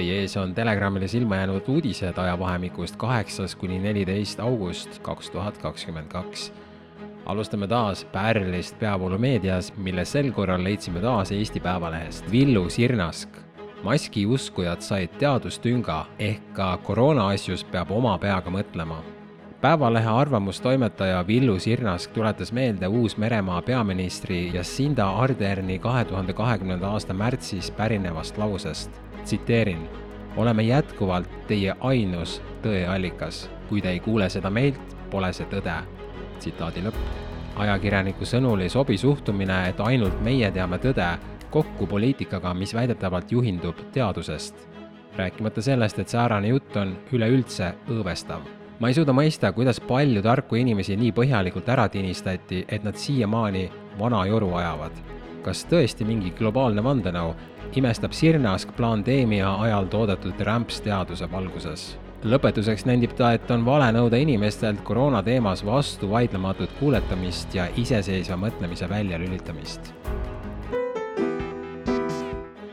Teie ees on Telegramile silma jäänud uudised ajavahemikust kaheksas kuni neliteist august kaks tuhat kakskümmend kaks. alustame taas Pärlist peavoolumeedias, mille sel korral leidsime taas Eesti Päevalehest. Villu Sirnask. maskiuskujad said teadustünga ehk ka koroona asjus peab oma peaga mõtlema päevalehe arvamustoimetaja Villu Sirnask tuletas meelde Uus-Meremaa peaministri Jacinda Arderni kahe tuhande kahekümnenda aasta märtsis pärinevast lausest. tsiteerin, oleme jätkuvalt teie ainus tõeallikas. kui te ei kuule seda meilt, pole see tõde. tsitaadi lõpp. ajakirjaniku sõnul ei sobi suhtumine, et ainult meie teame tõde, kokku poliitikaga, mis väidetavalt juhindub teadusest. rääkimata sellest, et säärane jutt on üleüldse õõvestav ma ei suuda mõista, kuidas palju tarku inimesi nii põhjalikult ära tinistati, et nad siiamaani vana joru ajavad. kas tõesti mingi globaalne vandenõu imestab Sirnask pandeemia ajal toodetud rämpsteaduse valguses? lõpetuseks nendib ta, et on vale nõuda inimestelt koroona teemas vastuvaidlematut kuuletamist ja iseseisva mõtlemise väljalülitamist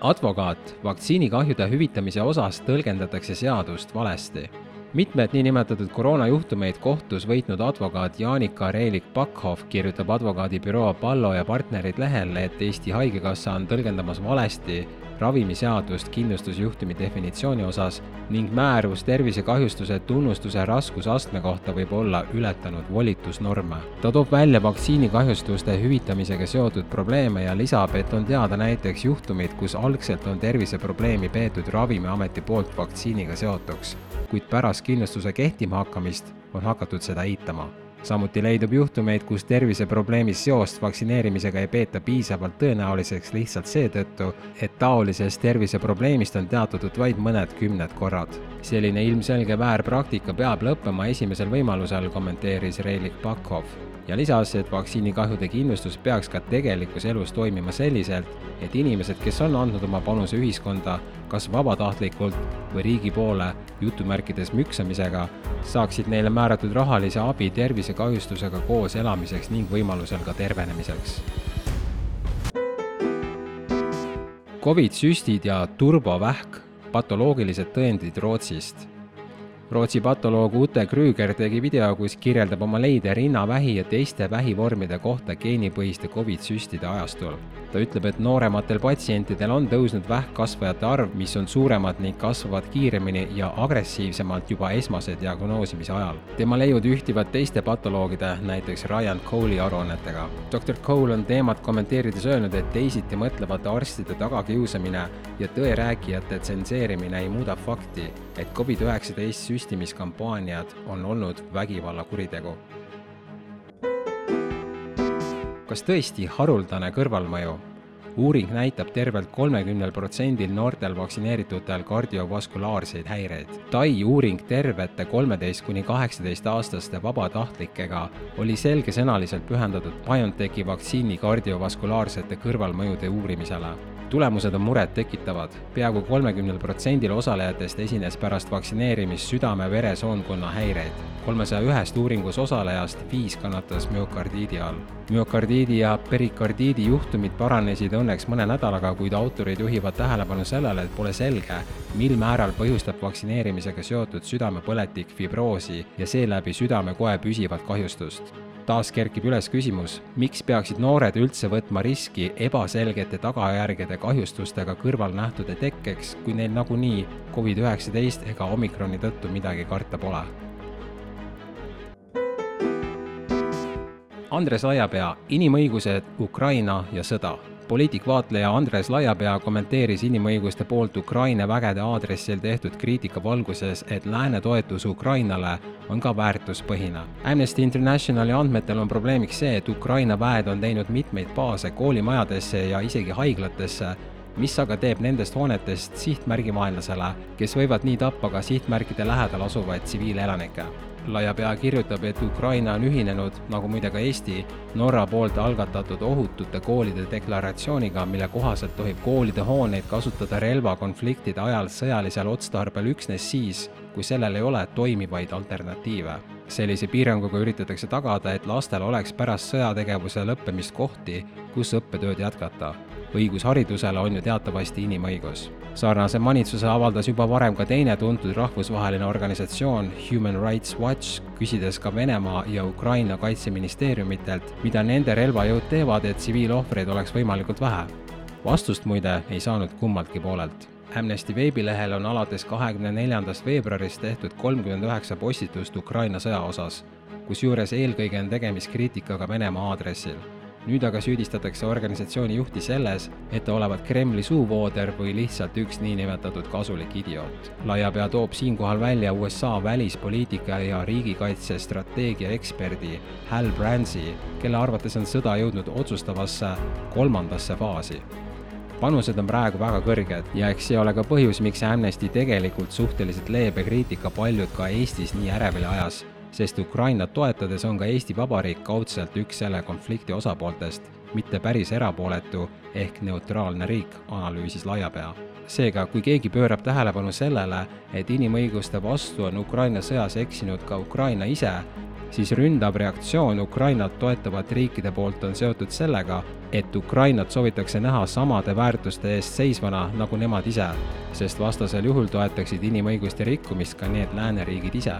advokaat, vaktsiinikahjude hüvitamise osas tõlgendatakse seadust valesti mitmed niinimetatud koroonajuhtumeid kohtus võitnud advokaat Jaanika Reelik-Pakhoff kirjutab advokaadibüroo Pallo ja partnerid lehel, et Eesti Haigekassa on tõlgendamas valesti ravimiseadust kindlustusjuhtumi definitsiooni osas ning määrus tervisekahjustuse tunnustuse raskusastme kohta võib olla ületanud volitusnorme. ta toob välja vaktsiinikahjustuste hüvitamisega seotud probleeme ja lisab, et on teada näiteks juhtumid, kus algselt on terviseprobleemi peetud Ravimiameti poolt vaktsiiniga seotuks, kuid pärast kindlustuse kehtima hakkamist on hakatud seda eitama samuti leidub juhtumeid, kus terviseprobleemist seost vaktsineerimisega ei peeta piisavalt tõenäoliseks lihtsalt seetõttu, et taolisest terviseprobleemist on teatatud vaid mõned kümned korrad. selline ilmselge väärpraktika peab lõppema esimesel võimalusel, kommenteeris Reilik Pakov ja lisas, et vaktsiinikahjude kindlustus peaks ka tegelikus elus toimima selliselt, et inimesed, kes on andnud oma panuse ühiskonda kas vabatahtlikult või riigi poole jutumärkides müksamisega, saaksid neile määratud rahalise abi tervisekahjustusega koos elamiseks ning võimalusel ka tervenemiseks. Covid-süstid ja turbovähk, patoloogilised tõendid Rootsist Rootsi patoloog Ute Krüger tegi video, kus kirjeldab oma leide rinnavähi ja teiste vähivormide kohta geenipõhiste Covid-süstide ajastul. ta ütleb, et noorematel patsientidel on tõusnud vähkkasvajate arv, mis on suuremad ning kasvavad kiiremini ja agressiivsemalt juba esmase diagnoosimise ajal. tema leiud ühtivad teiste patoloogide, näiteks Ryan Cole'i aruannetega. doktor Cole on teemat kommenteerides öelnud, et teisiti mõtlevate arstide tagakiusamine ja tõerääkijate tsenseerimine ei muuda fakti, et Covid-19 süstimiskampaaniad on olnud vägivallakuritegu. kas tõesti haruldane kõrvalmõju? uuring näitab tervelt kolmekümnel protsendil noortel vaktsineeritutel kardiovaskulaarseid häireid. Tai uuring tervete kolmeteist kuni kaheksateist aastaste vabatahtlikega oli selgesõnaliselt pühendatud BioNTechi vaktsiini kardiovaskulaarsete kõrvalmõjude uurimisele tulemused on murettekitavad. peaaegu kolmekümnel protsendil osalejatest esines pärast vaktsineerimist südame-veresoonkonna häireid. kolmesaja ühest uuringus osalejast viis kannatas müokardiidi all. müokardiidi ja perikardiidi juhtumid paranesid õnneks mõne nädalaga, kuid autorid juhivad tähelepanu sellele, et pole selge, mil määral põhjustab vaktsineerimisega seotud südamepõletik fibroosi ja seeläbi südamekoe püsivat kahjustust taas kerkib üles küsimus, miks peaksid noored üldse võtma riski ebaselgete tagajärgede kahjustustega kõrvalnähtude tekkeks, kui neil nagunii Covid-19 ega omikroni tõttu midagi karta pole. Andres Laiapea, inimõigused, Ukraina ja sõda poliitikvaatleja Andres Laiapea kommenteeris inimõiguste poolt Ukraina vägede aadressil tehtud kriitika valguses, et lääne toetus Ukrainale on ka väärtuspõhine. Amnesty Internationali andmetel on probleemiks see, et Ukraina väed on teinud mitmeid baase koolimajadesse ja isegi haiglatesse, mis aga teeb nendest hoonetest sihtmärgi vaenlasele, kes võivad nii tappa ka sihtmärkide lähedal asuvaid tsiviilelanikke Laiapea kirjutab, et Ukraina on ühinenud, nagu muide ka Eesti, Norra poolt algatatud ohutute koolide deklaratsiooniga, mille kohaselt tohib koolide hooneid kasutada relvakonfliktide ajal sõjalisel otstarbel üksnes siis, kui sellel ei ole toimivaid alternatiive. sellise piiranguga üritatakse tagada, et lastel oleks pärast sõjategevuse lõppemist kohti, kus õppetööd jätkata õigus haridusele on ju teatavasti inimõigus. sarnase manitsuse avaldas juba varem ka teine tuntud rahvusvaheline organisatsioon Human Rights Watch, küsides ka Venemaa ja Ukraina kaitseministeeriumitelt, mida nende relvajõud teevad, et tsiviilohvreid oleks võimalikult vähe. vastust muide ei saanud kummaltki poolelt Amnesty veebilehel on alates kahekümne neljandast veebruarist tehtud kolmkümmend üheksa postitust Ukraina sõja osas, kusjuures eelkõige on tegemist kriitikaga Venemaa aadressil nüüd aga süüdistatakse organisatsiooni juhti selles, et ta olevat Kremli suuvooder või lihtsalt üks niinimetatud kasulik idioot. Laiapea toob siinkohal välja USA välispoliitika ja riigikaitsestrateegia eksperdi Hal Brandsi, kelle arvates on sõda jõudnud otsustavasse kolmandasse faasi panused on praegu väga kõrged ja eks see ole ka põhjus, miks Amnesty tegelikult suhteliselt leebe kriitika paljud ka Eestis nii ärevile ajas sest Ukrainat toetades on ka Eesti Vabariik kaudselt üks selle konflikti osapooltest, mitte päris erapooletu ehk neutraalne riik, analüüsis Laiapea. seega, kui keegi pöörab tähelepanu sellele, et inimõiguste vastu on Ukraina sõjas eksinud ka Ukraina ise, siis ründav reaktsioon Ukrainat toetavate riikide poolt on seotud sellega, et Ukrainat soovitakse näha samade väärtuste eest seisvana nagu nemad ise, sest vastasel juhul toetaksid inimõiguste rikkumist ka need lääneriigid ise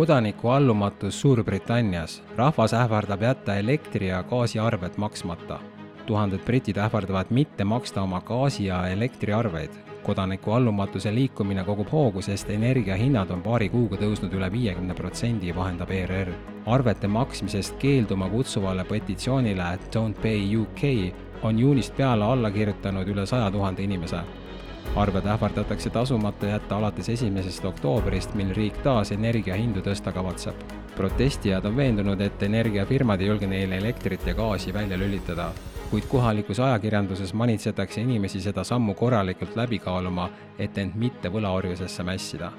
kodanikuallumatus Suurbritannias. rahvas ähvardab jätta elektri- ja gaasiarved maksmata. tuhanded britid ähvardavad mitte maksta oma gaasi- ja elektriarveid. kodanikuallumatuse liikumine kogub hoogu, sest energiahinnad on paari kuuga tõusnud üle viiekümne protsendi, vahendab ERR. arvete maksmisest keelduma kutsuvale petitsioonile Don't Pay UK on juunist peale alla kirjutanud üle saja tuhande inimese arved ähvardatakse tasumata jätta alates esimesest oktoobrist, mil riik taas energiahindu tõsta kavatseb. protestijad on veendunud, et energiafirmad ei julge neile elektrit ja gaasi välja lülitada, kuid kohalikus ajakirjanduses manitsetakse inimesi seda sammu korralikult läbi kaaluma, et end mitte võlaorjusesse mässida.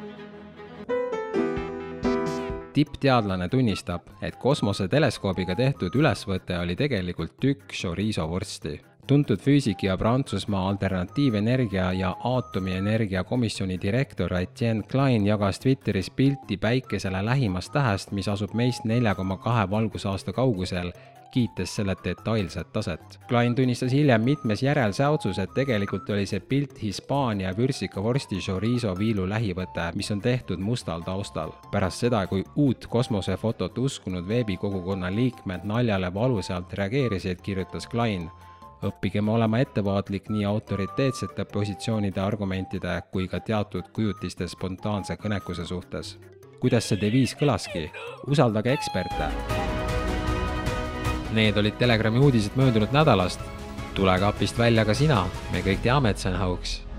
Tippteadlane tunnistab, et kosmoseteleskoobiga tehtud ülesvõte oli tegelikult tükk chorizo vorsti tuntud füüsik ja Prantsusmaa alternatiivenergia ja aatomienergia komisjoni direktor Etienne Klein jagas Twitteris pilti päikesele lähimast tähest, mis asub meist nelja koma kahe valgusaasta kaugusel, kiites selle detailset taset. Klein tunnistas hiljem mitmes järelsäotsus, et tegelikult oli see pilt Hispaania vürsikavorsti chorizo viilu lähivõte, mis on tehtud mustal taustal. pärast seda, kui uut kosmosefotot uskunud veebikogukonna liikmed naljale valusalt reageerisid, kirjutas Klein õppigem olema ettevaatlik nii autoriteetsete positsioonide argumentide kui ka teatud kujutiste spontaanse kõnekuse suhtes. kuidas see deviis kõlaski? usaldage eksperte. Need olid Telegrami uudised möödunud nädalast. tule kapist välja ka sina, me kõik teame, et see on hauks